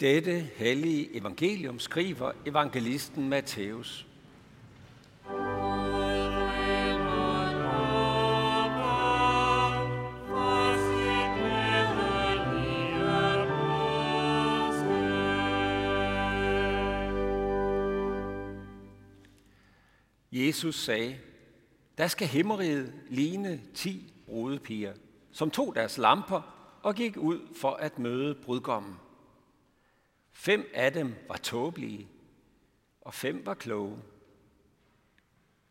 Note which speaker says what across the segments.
Speaker 1: Dette hellige evangelium skriver evangelisten Matthæus. Jesus sagde, der skal himmeriget ligne ti brudepiger, som tog deres lamper og gik ud for at møde brudgommen. Fem af dem var tåbelige, og fem var kloge.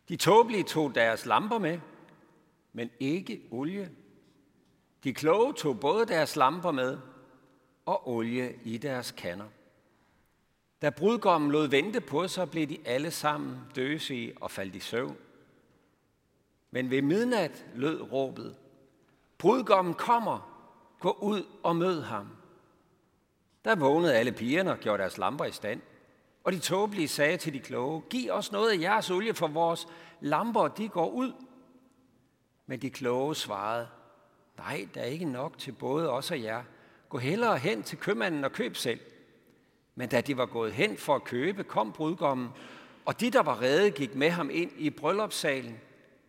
Speaker 1: De tåbelige tog deres lamper med, men ikke olie. De kloge tog både deres lamper med og olie i deres kander. Da brudgommen lod vente på sig, blev de alle sammen døsige og faldt i søvn. Men ved midnat lød råbet, brudgommen kommer, gå ud og mød ham. Der vågnede alle pigerne og gjorde deres lamper i stand. Og de tåbelige sagde til de kloge, giv os noget af jeres olie, for vores lamper de går ud. Men de kloge svarede, nej, der er ikke nok til både os og jer. Gå hellere hen til købmanden og køb selv. Men da de var gået hen for at købe, kom brudgommen, og de, der var redde, gik med ham ind i bryllupssalen,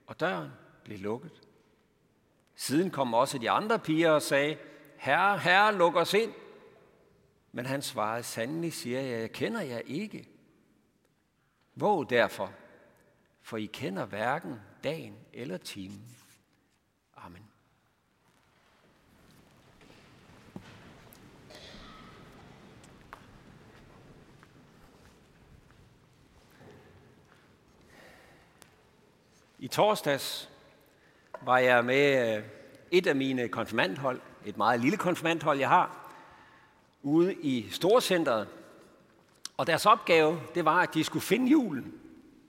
Speaker 1: og døren blev lukket. Siden kom også de andre piger og sagde, Herre, herre, luk os ind. Men han svarede, sandelig siger jeg, jeg kender jer ikke. Våg derfor, for I kender hverken dagen eller timen. Amen. I torsdags var jeg med øh, et af mine konfirmandhold, et meget lille konfirmandhold, jeg har, ude i Storcenteret. Og deres opgave, det var, at de skulle finde julen.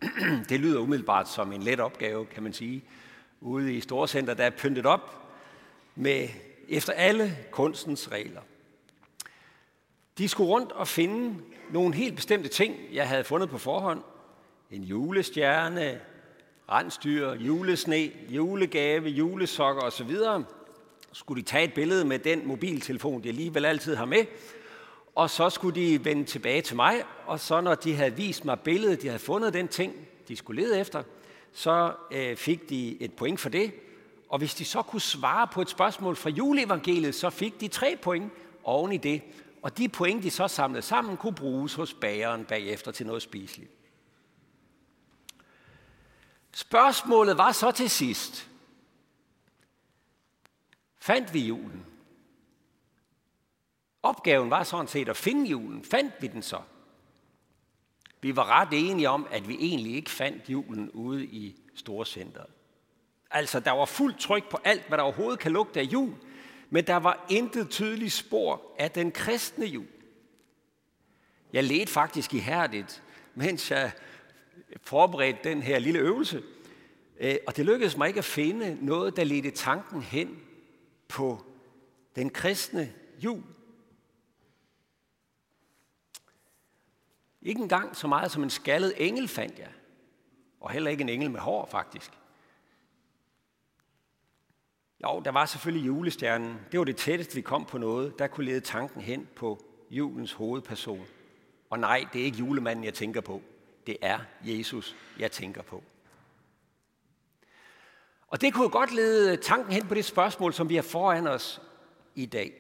Speaker 1: det lyder umiddelbart som en let opgave, kan man sige. Ude i Storcenteret, der er pyntet op med efter alle kunstens regler. De skulle rundt og finde nogle helt bestemte ting, jeg havde fundet på forhånd. En julestjerne, rensdyr, julesne, julegave, julesokker osv skulle de tage et billede med den mobiltelefon, de alligevel altid har med, og så skulle de vende tilbage til mig, og så når de havde vist mig billedet, de havde fundet den ting, de skulle lede efter, så øh, fik de et point for det. Og hvis de så kunne svare på et spørgsmål fra juleevangeliet, så fik de tre point oven i det. Og de point, de så samlede sammen, kunne bruges hos bageren bagefter til noget spiseligt. Spørgsmålet var så til sidst, fandt vi julen. Opgaven var sådan set at finde julen. Fandt vi den så? Vi var ret enige om, at vi egentlig ikke fandt julen ude i Storcenteret. Altså, der var fuldt tryk på alt, hvad der overhovedet kan lugte af jul, men der var intet tydeligt spor af den kristne jul. Jeg ledte faktisk ihærdigt, mens jeg forberedte den her lille øvelse, øh, og det lykkedes mig ikke at finde noget, der ledte tanken hen på den kristne jul. Ikke engang så meget som en skaldet engel fandt jeg. Og heller ikke en engel med hår, faktisk. Jo, der var selvfølgelig julestjernen. Det var det tætteste, vi kom på noget. Der kunne lede tanken hen på julens hovedperson. Og nej, det er ikke julemanden, jeg tænker på. Det er Jesus, jeg tænker på. Og det kunne jo godt lede tanken hen på det spørgsmål, som vi har foran os i dag.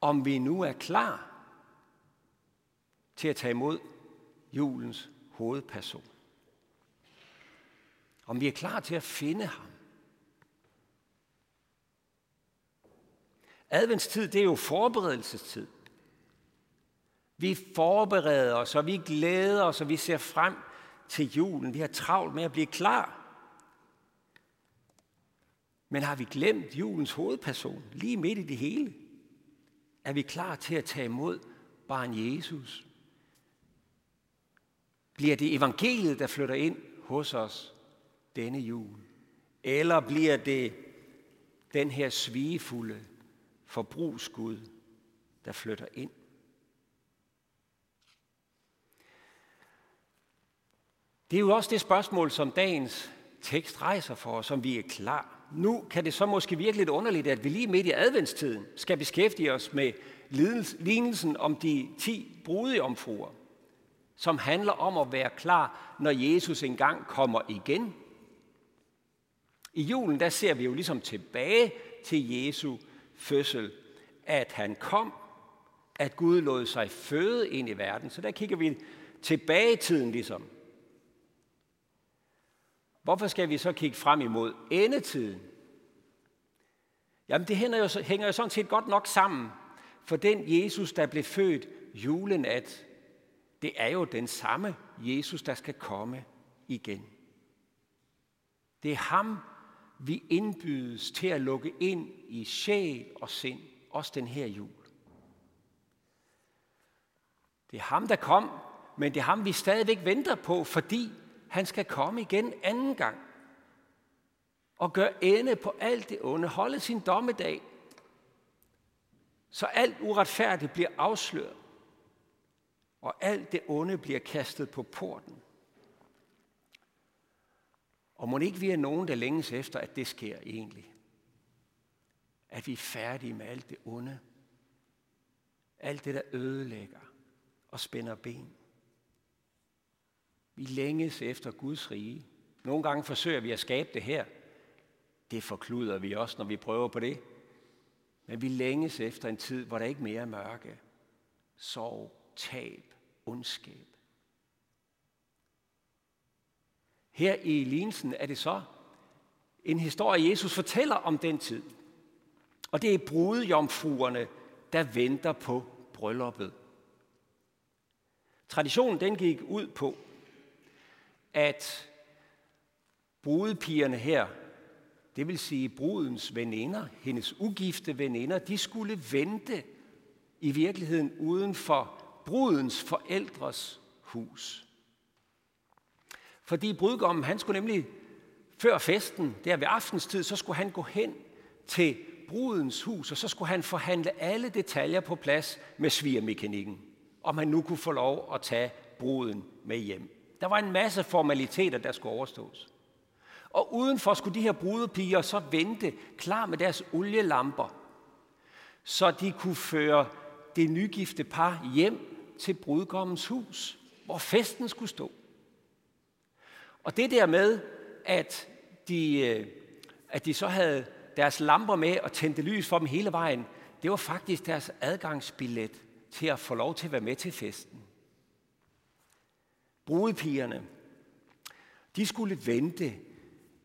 Speaker 1: Om vi nu er klar til at tage imod julens hovedperson. Om vi er klar til at finde ham. Adventstid, det er jo forberedelsestid. Vi forbereder os, og vi glæder os, og vi ser frem til julen. Vi har travlt med at blive klar. Men har vi glemt julens hovedperson lige midt i det hele? Er vi klar til at tage imod barn Jesus? Bliver det evangeliet, der flytter ind hos os denne jul? Eller bliver det den her svigefulde forbrugsgud, der flytter ind? Det er jo også det spørgsmål, som dagens tekst rejser for os, som vi er klar nu kan det så måske virke lidt underligt, at vi lige midt i adventstiden skal beskæftige os med lignelsen om de ti brudejomfruer, som handler om at være klar, når Jesus engang kommer igen. I julen der ser vi jo ligesom tilbage til Jesu fødsel, at han kom, at Gud lod sig føde ind i verden. Så der kigger vi tilbage i tiden ligesom. Hvorfor skal vi så kigge frem imod endetiden? Jamen det hænger jo, hænger jo sådan set godt nok sammen, for den Jesus, der blev født julenat, det er jo den samme Jesus, der skal komme igen. Det er ham, vi indbydes til at lukke ind i sjæl og sind, også den her jul. Det er ham, der kom, men det er ham, vi stadigvæk venter på, fordi han skal komme igen anden gang og gøre ende på alt det onde, holde sin dommedag, så alt uretfærdigt bliver afsløret, og alt det onde bliver kastet på porten. Og må ikke vi er nogen, der længes efter, at det sker egentlig. At vi er færdige med alt det onde. Alt det, der ødelægger og spænder ben. Vi længes efter Guds rige. Nogle gange forsøger vi at skabe det her. Det forkluder vi også, når vi prøver på det. Men vi længes efter en tid, hvor der ikke mere er mørke, sorg, tab, ondskab. Her i lignelsen er det så en historie, Jesus fortæller om den tid. Og det er brudjomfruerne, der venter på brylluppet. Traditionen den gik ud på, at brudepigerne her, det vil sige brudens veninder, hendes ugifte veninder, de skulle vente i virkeligheden uden for brudens forældres hus. Fordi brudgommen, han skulle nemlig før festen, der ved aftenstid, så skulle han gå hen til brudens hus, og så skulle han forhandle alle detaljer på plads med svigermekanikken, om han nu kunne få lov at tage bruden med hjem. Der var en masse formaliteter, der skulle overstås. Og udenfor skulle de her brudepiger så vente klar med deres olielamper, så de kunne føre det nygifte par hjem til brudgommens hus, hvor festen skulle stå. Og det der med, at de, øh, at de så havde deres lamper med og tændte lys for dem hele vejen, det var faktisk deres adgangsbillet til at få lov til at være med til festen. Brudepigerne, de skulle vente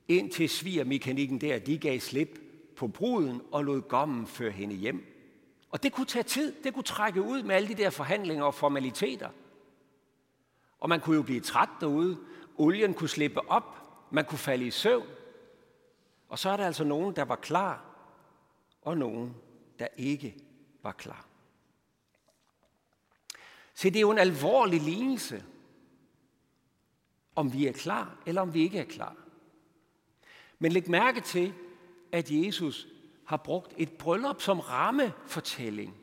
Speaker 1: indtil svigermekanikken der, de gav slip på bruden og lod gommen føre hende hjem. Og det kunne tage tid, det kunne trække ud med alle de der forhandlinger og formaliteter. Og man kunne jo blive træt derude, olien kunne slippe op, man kunne falde i søvn. Og så er der altså nogen, der var klar, og nogen, der ikke var klar. Se, det er jo en alvorlig lignelse, om vi er klar, eller om vi ikke er klar. Men læg mærke til, at Jesus har brugt et bryllup som rammefortælling.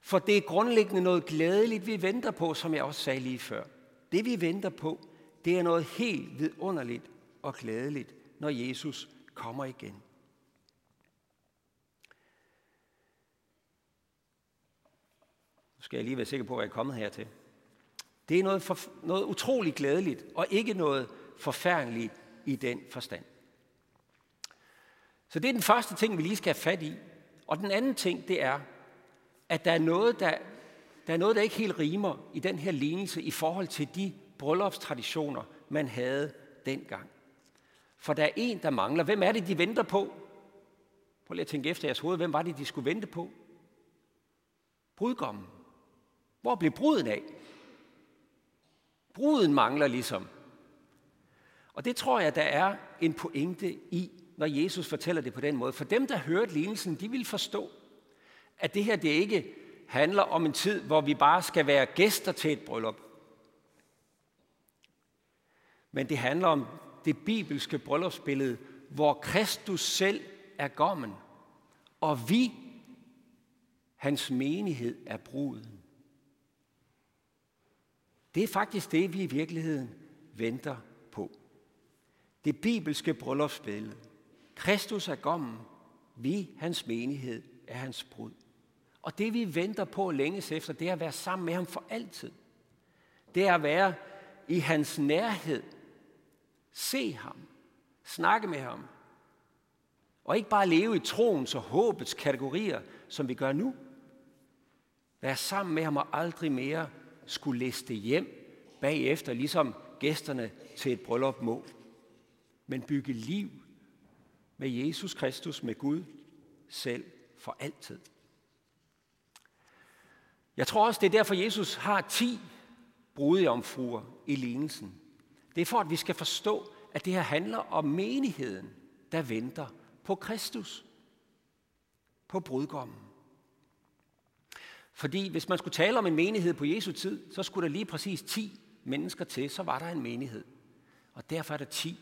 Speaker 1: For det er grundlæggende noget glædeligt, vi venter på, som jeg også sagde lige før. Det vi venter på, det er noget helt vidunderligt og glædeligt, når Jesus kommer igen. Nu skal jeg lige være sikker på, at jeg er kommet hertil. Det er noget, for, noget utroligt glædeligt, og ikke noget forfærdeligt i den forstand. Så det er den første ting, vi lige skal have fat i. Og den anden ting, det er, at der er noget, der, der, er noget, der ikke helt rimer i den her lignelse i forhold til de bryllupstraditioner, man havde dengang. For der er en, der mangler. Hvem er det, de venter på? Prøv lige at tænke efter jeres hoved. Hvem var det, de skulle vente på? Brudgommen. Hvor blev bruden af? Bruden mangler ligesom. Og det tror jeg, der er en pointe i, når Jesus fortæller det på den måde. For dem, der hørte lignelsen, de vil forstå, at det her det ikke handler om en tid, hvor vi bare skal være gæster til et bryllup. Men det handler om det bibelske bryllupsbillede, hvor Kristus selv er gommen, og vi, hans menighed, er bruden. Det er faktisk det, vi i virkeligheden venter på. Det bibelske bryllupsbillede. Kristus er gommen, vi, hans menighed, er hans brud. Og det vi venter på længes efter, det er at være sammen med ham for altid. Det er at være i hans nærhed. Se ham. Snakke med ham. Og ikke bare leve i troens og håbets kategorier, som vi gør nu. Være sammen med ham og aldrig mere skulle liste hjem bagefter, ligesom gæsterne til et bryllup må. Men bygge liv med Jesus Kristus, med Gud selv for altid. Jeg tror også, det er derfor, Jesus har ti brudjomfruer i lignelsen. Det er for, at vi skal forstå, at det her handler om menigheden, der venter på Kristus, på brudgommen. Fordi hvis man skulle tale om en menighed på Jesu tid, så skulle der lige præcis 10 mennesker til, så var der en menighed. Og derfor er der 10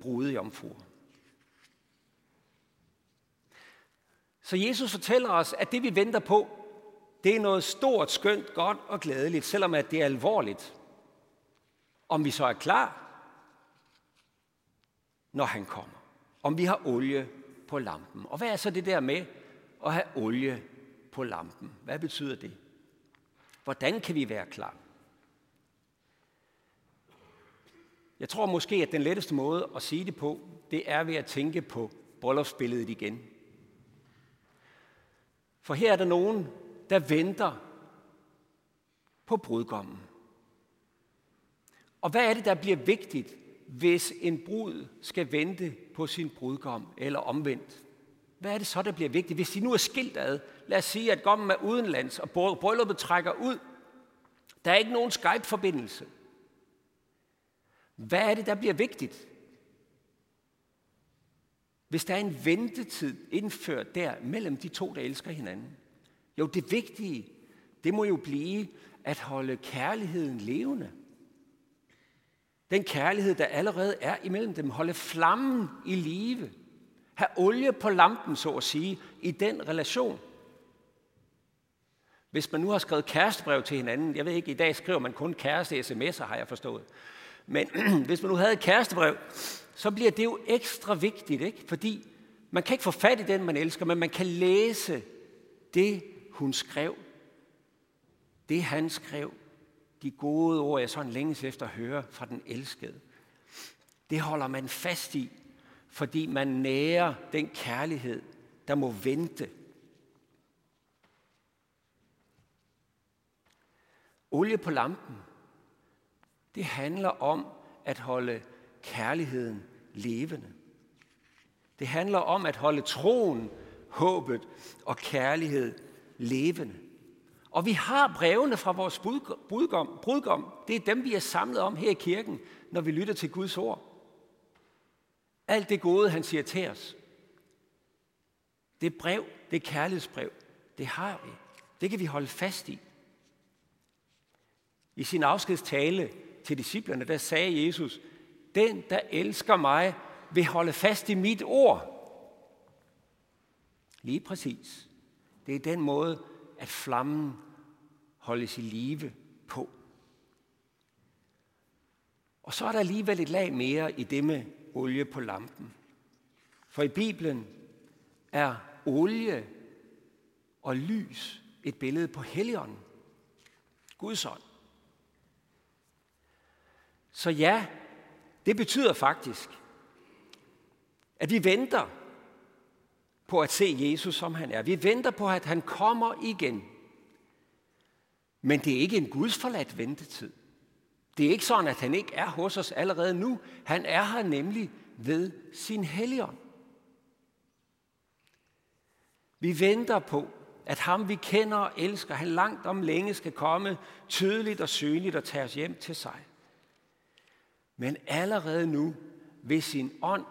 Speaker 1: brude jomfruer. Så Jesus fortæller os, at det vi venter på, det er noget stort, skønt, godt og glædeligt, selvom at det er alvorligt. Om vi så er klar, når han kommer. Om vi har olie på lampen. Og hvad er så det der med at have olie på lampen? Hvad betyder det? Hvordan kan vi være klar? Jeg tror måske, at den letteste måde at sige det på, det er ved at tænke på bryllupsbilledet igen. For her er der nogen, der venter på brudgommen. Og hvad er det, der bliver vigtigt, hvis en brud skal vente på sin brudgom, eller omvendt? Hvad er det så, der bliver vigtigt? Hvis de nu er skilt ad, lad os sige, at gommen er udenlands, og brylluppet trækker ud. Der er ikke nogen Skype-forbindelse. Hvad er det, der bliver vigtigt? Hvis der er en ventetid indført der mellem de to, der elsker hinanden. Jo, det vigtige, det må jo blive at holde kærligheden levende. Den kærlighed, der allerede er imellem dem, holde flammen i live. Have olie på lampen, så at sige, i den relation. Hvis man nu har skrevet kærestebrev til hinanden, jeg ved ikke, i dag skriver man kun kæreste sms'er, har jeg forstået. Men hvis man nu havde et kærestebrev, så bliver det jo ekstra vigtigt, ikke? fordi man kan ikke få fat i den, man elsker, men man kan læse det, hun skrev. Det, han skrev. De gode ord, jeg sådan længes efter at høre fra den elskede. Det holder man fast i, fordi man nærer den kærlighed, der må vente. Olie på lampen, det handler om at holde kærligheden levende. Det handler om at holde troen, håbet og kærlighed levende. Og vi har brevene fra vores brudgom, brudgom. Det er dem, vi er samlet om her i kirken, når vi lytter til Guds ord. Alt det gode, han siger til os. Det brev, det kærlighedsbrev, det har vi. Det kan vi holde fast i. I sin afskedstale til disciplerne, der sagde Jesus, den, der elsker mig, vil holde fast i mit ord. Lige præcis. Det er den måde, at flammen holdes i live på. Og så er der alligevel et lag mere i det med olie på lampen. For i Bibelen er olie og lys et billede på Helligånden. Guds ånd. Så ja, det betyder faktisk, at vi venter på at se Jesus, som han er. Vi venter på, at han kommer igen. Men det er ikke en gudsforladt ventetid. Det er ikke sådan, at han ikke er hos os allerede nu. Han er her nemlig ved sin helligånd. Vi venter på, at ham vi kender og elsker, han langt om længe skal komme tydeligt og synligt og tage os hjem til sig. Men allerede nu, ved sin ånd,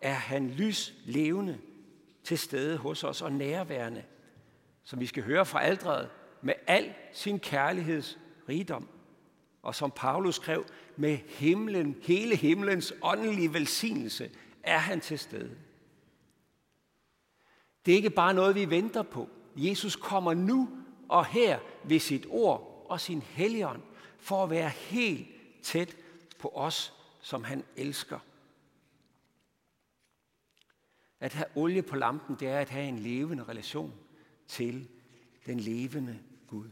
Speaker 1: er han lys levende til stede hos os og nærværende, som vi skal høre fra aldret med al sin kærligheds rigdom. Og som Paulus skrev, med himlen, hele himlens åndelige velsignelse er han til stede. Det er ikke bare noget, vi venter på. Jesus kommer nu og her ved sit ord og sin helligånd for at være helt tæt på os, som han elsker. At have olie på lampen, det er at have en levende relation til den levende Gud.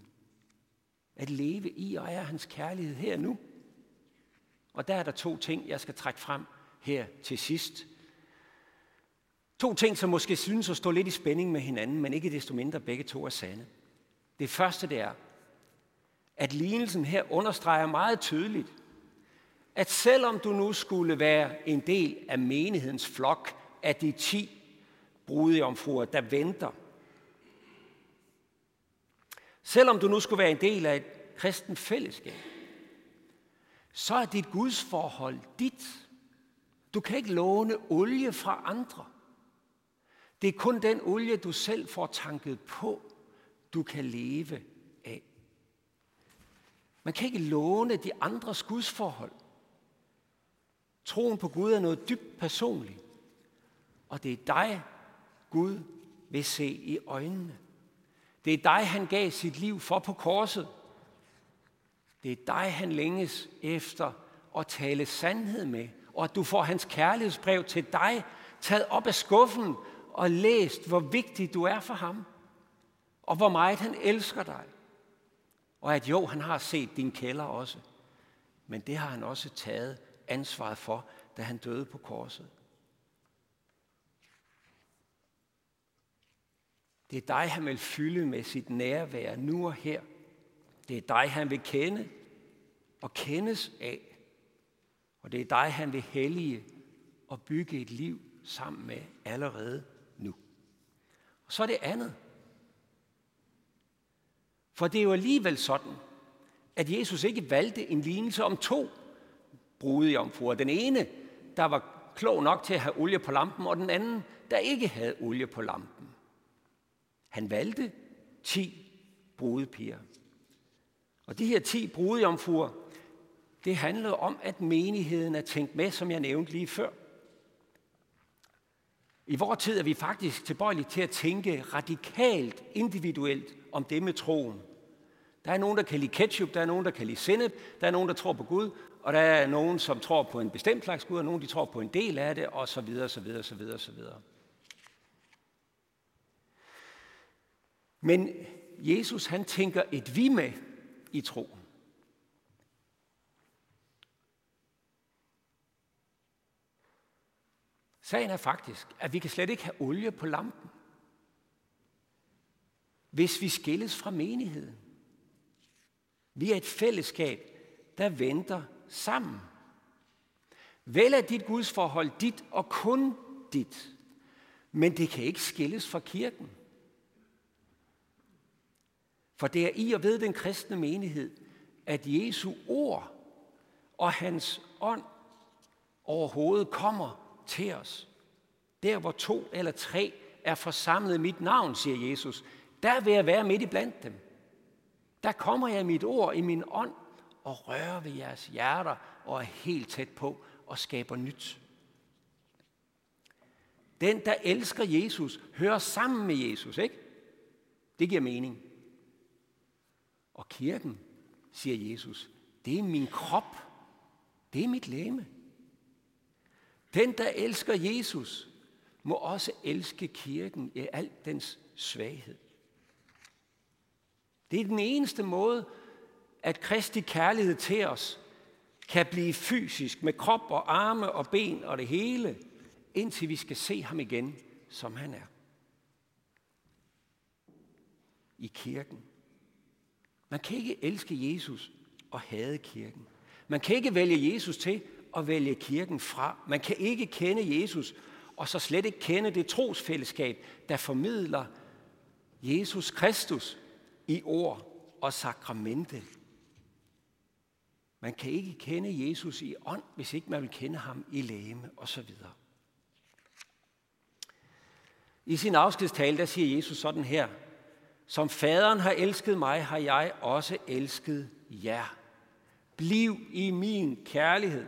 Speaker 1: At leve i og er hans kærlighed her nu. Og der er der to ting, jeg skal trække frem her til sidst. To ting, som måske synes at stå lidt i spænding med hinanden, men ikke desto mindre begge to er sande. Det første det er, at lignelsen her understreger meget tydeligt, at selvom du nu skulle være en del af menighedens flok af de ti brudjomfruer, der venter, selvom du nu skulle være en del af et kristen fællesskab, så er dit Guds forhold dit. Du kan ikke låne olie fra andre. Det er kun den olie, du selv får tanket på, du kan leve af. Man kan ikke låne de andres gudsforhold. Troen på Gud er noget dybt personligt. Og det er dig, Gud vil se i øjnene. Det er dig, han gav sit liv for på korset. Det er dig, han længes efter at tale sandhed med. Og at du får hans kærlighedsbrev til dig taget op af skuffen og læst, hvor vigtig du er for ham. Og hvor meget han elsker dig. Og at jo, han har set din kælder også. Men det har han også taget ansvaret for, da han døde på korset. Det er dig, han vil fylde med sit nærvær nu og her. Det er dig, han vil kende og kendes af. Og det er dig, han vil hellige og bygge et liv sammen med allerede nu. Og så er det andet. For det er jo alligevel sådan, at Jesus ikke valgte en lignelse om to brudejomfruer. Den ene, der var klog nok til at have olie på lampen, og den anden, der ikke havde olie på lampen. Han valgte ti brudepiger. Og de her ti brudejomfruer, det handlede om, at menigheden er tænkt med, som jeg nævnte lige før. I vores tid er vi faktisk tilbøjelige til at tænke radikalt individuelt om det med troen. Der er nogen, der kan lide ketchup, der er nogen, der kan lide sennep, der er nogen, der tror på Gud, og der er nogen, som tror på en bestemt slags Gud, og nogen, de tror på en del af det, og så videre, så videre, så videre, så videre. Men Jesus, han tænker et vi med i troen. Sagen er faktisk, at vi kan slet ikke have olie på lampen, hvis vi skilles fra menigheden. Vi er et fællesskab, der venter sammen. Vel er dit Guds forhold dit og kun dit, men det kan ikke skilles fra kirken. For det er i og ved den kristne menighed, at Jesu ord og hans ånd overhovedet kommer til os. Der hvor to eller tre er forsamlet i mit navn, siger Jesus, der vil jeg være midt i blandt dem. Der kommer jeg mit ord i min ånd og rører ved jeres hjerter og er helt tæt på og skaber nyt. Den, der elsker Jesus, hører sammen med Jesus, ikke? Det giver mening. Og kirken, siger Jesus, det er min krop. Det er mit læme. Den, der elsker Jesus, må også elske kirken i al dens svaghed. Det er den eneste måde, at Kristi kærlighed til os kan blive fysisk med krop og arme og ben og det hele, indtil vi skal se ham igen, som han er. I kirken. Man kan ikke elske Jesus og hade kirken. Man kan ikke vælge Jesus til og vælge kirken fra. Man kan ikke kende Jesus og så slet ikke kende det trosfællesskab, der formidler Jesus Kristus i ord og sakramente. Man kan ikke kende Jesus i ånd, hvis ikke man vil kende ham i læme osv. I sin afskedstale, der siger Jesus sådan her, som faderen har elsket mig, har jeg også elsket jer. Bliv i min kærlighed.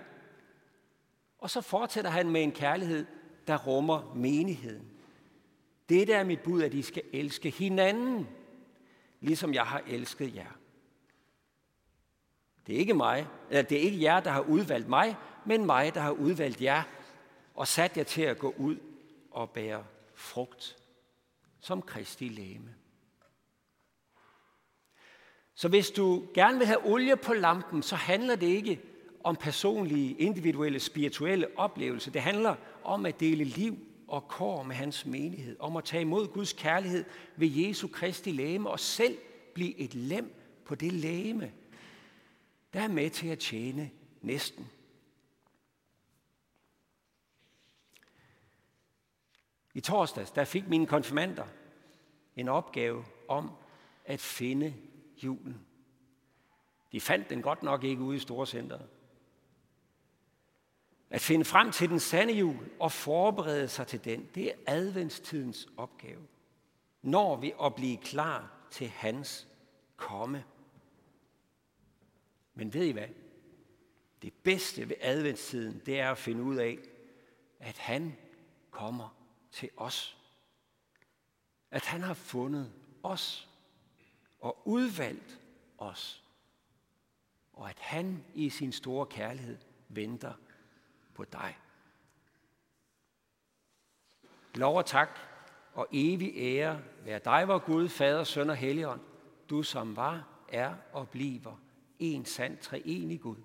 Speaker 1: Og så fortsætter han med en kærlighed, der rummer menigheden. Det er mit bud, at I skal elske hinanden, ligesom jeg har elsket jer. Det er ikke mig, eller det er ikke jer, der har udvalgt mig, men mig, der har udvalgt jer og sat jer til at gå ud og bære frugt som Kristi læme. Så hvis du gerne vil have olie på lampen, så handler det ikke om personlige, individuelle, spirituelle oplevelser. Det handler om at dele liv og kår med hans menighed, om at tage imod Guds kærlighed ved Jesu Kristi læme og selv blive et lem på det læme, der er med til at tjene næsten. I torsdags, der fik mine konfirmander en opgave om at finde julen. De fandt den godt nok ikke ude i Storcenteret. At finde frem til den sande jul og forberede sig til den, det er adventstidens opgave. Når vi at blive klar til hans komme. Men ved I hvad? Det bedste ved adventstiden, det er at finde ud af, at han kommer til os. At han har fundet os og udvalgt os. Og at han i sin store kærlighed venter på dig. Lov og tak og evig ære være dig, vor Gud, Fader, Søn og Helligånd, du som var, er og bliver en sand treenig Gud,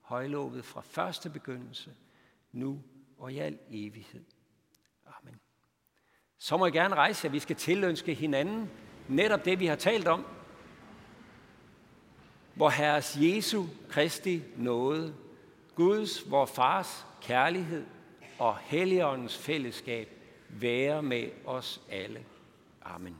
Speaker 1: højlovet fra første begyndelse, nu og i al evighed. Amen. Så må jeg gerne rejse jer. Vi skal tilønske hinanden netop det, vi har talt om. Hvor Herres Jesu Kristi nåde, Guds, vor Fars kærlighed og Helligåndens fællesskab være med os alle. Amen.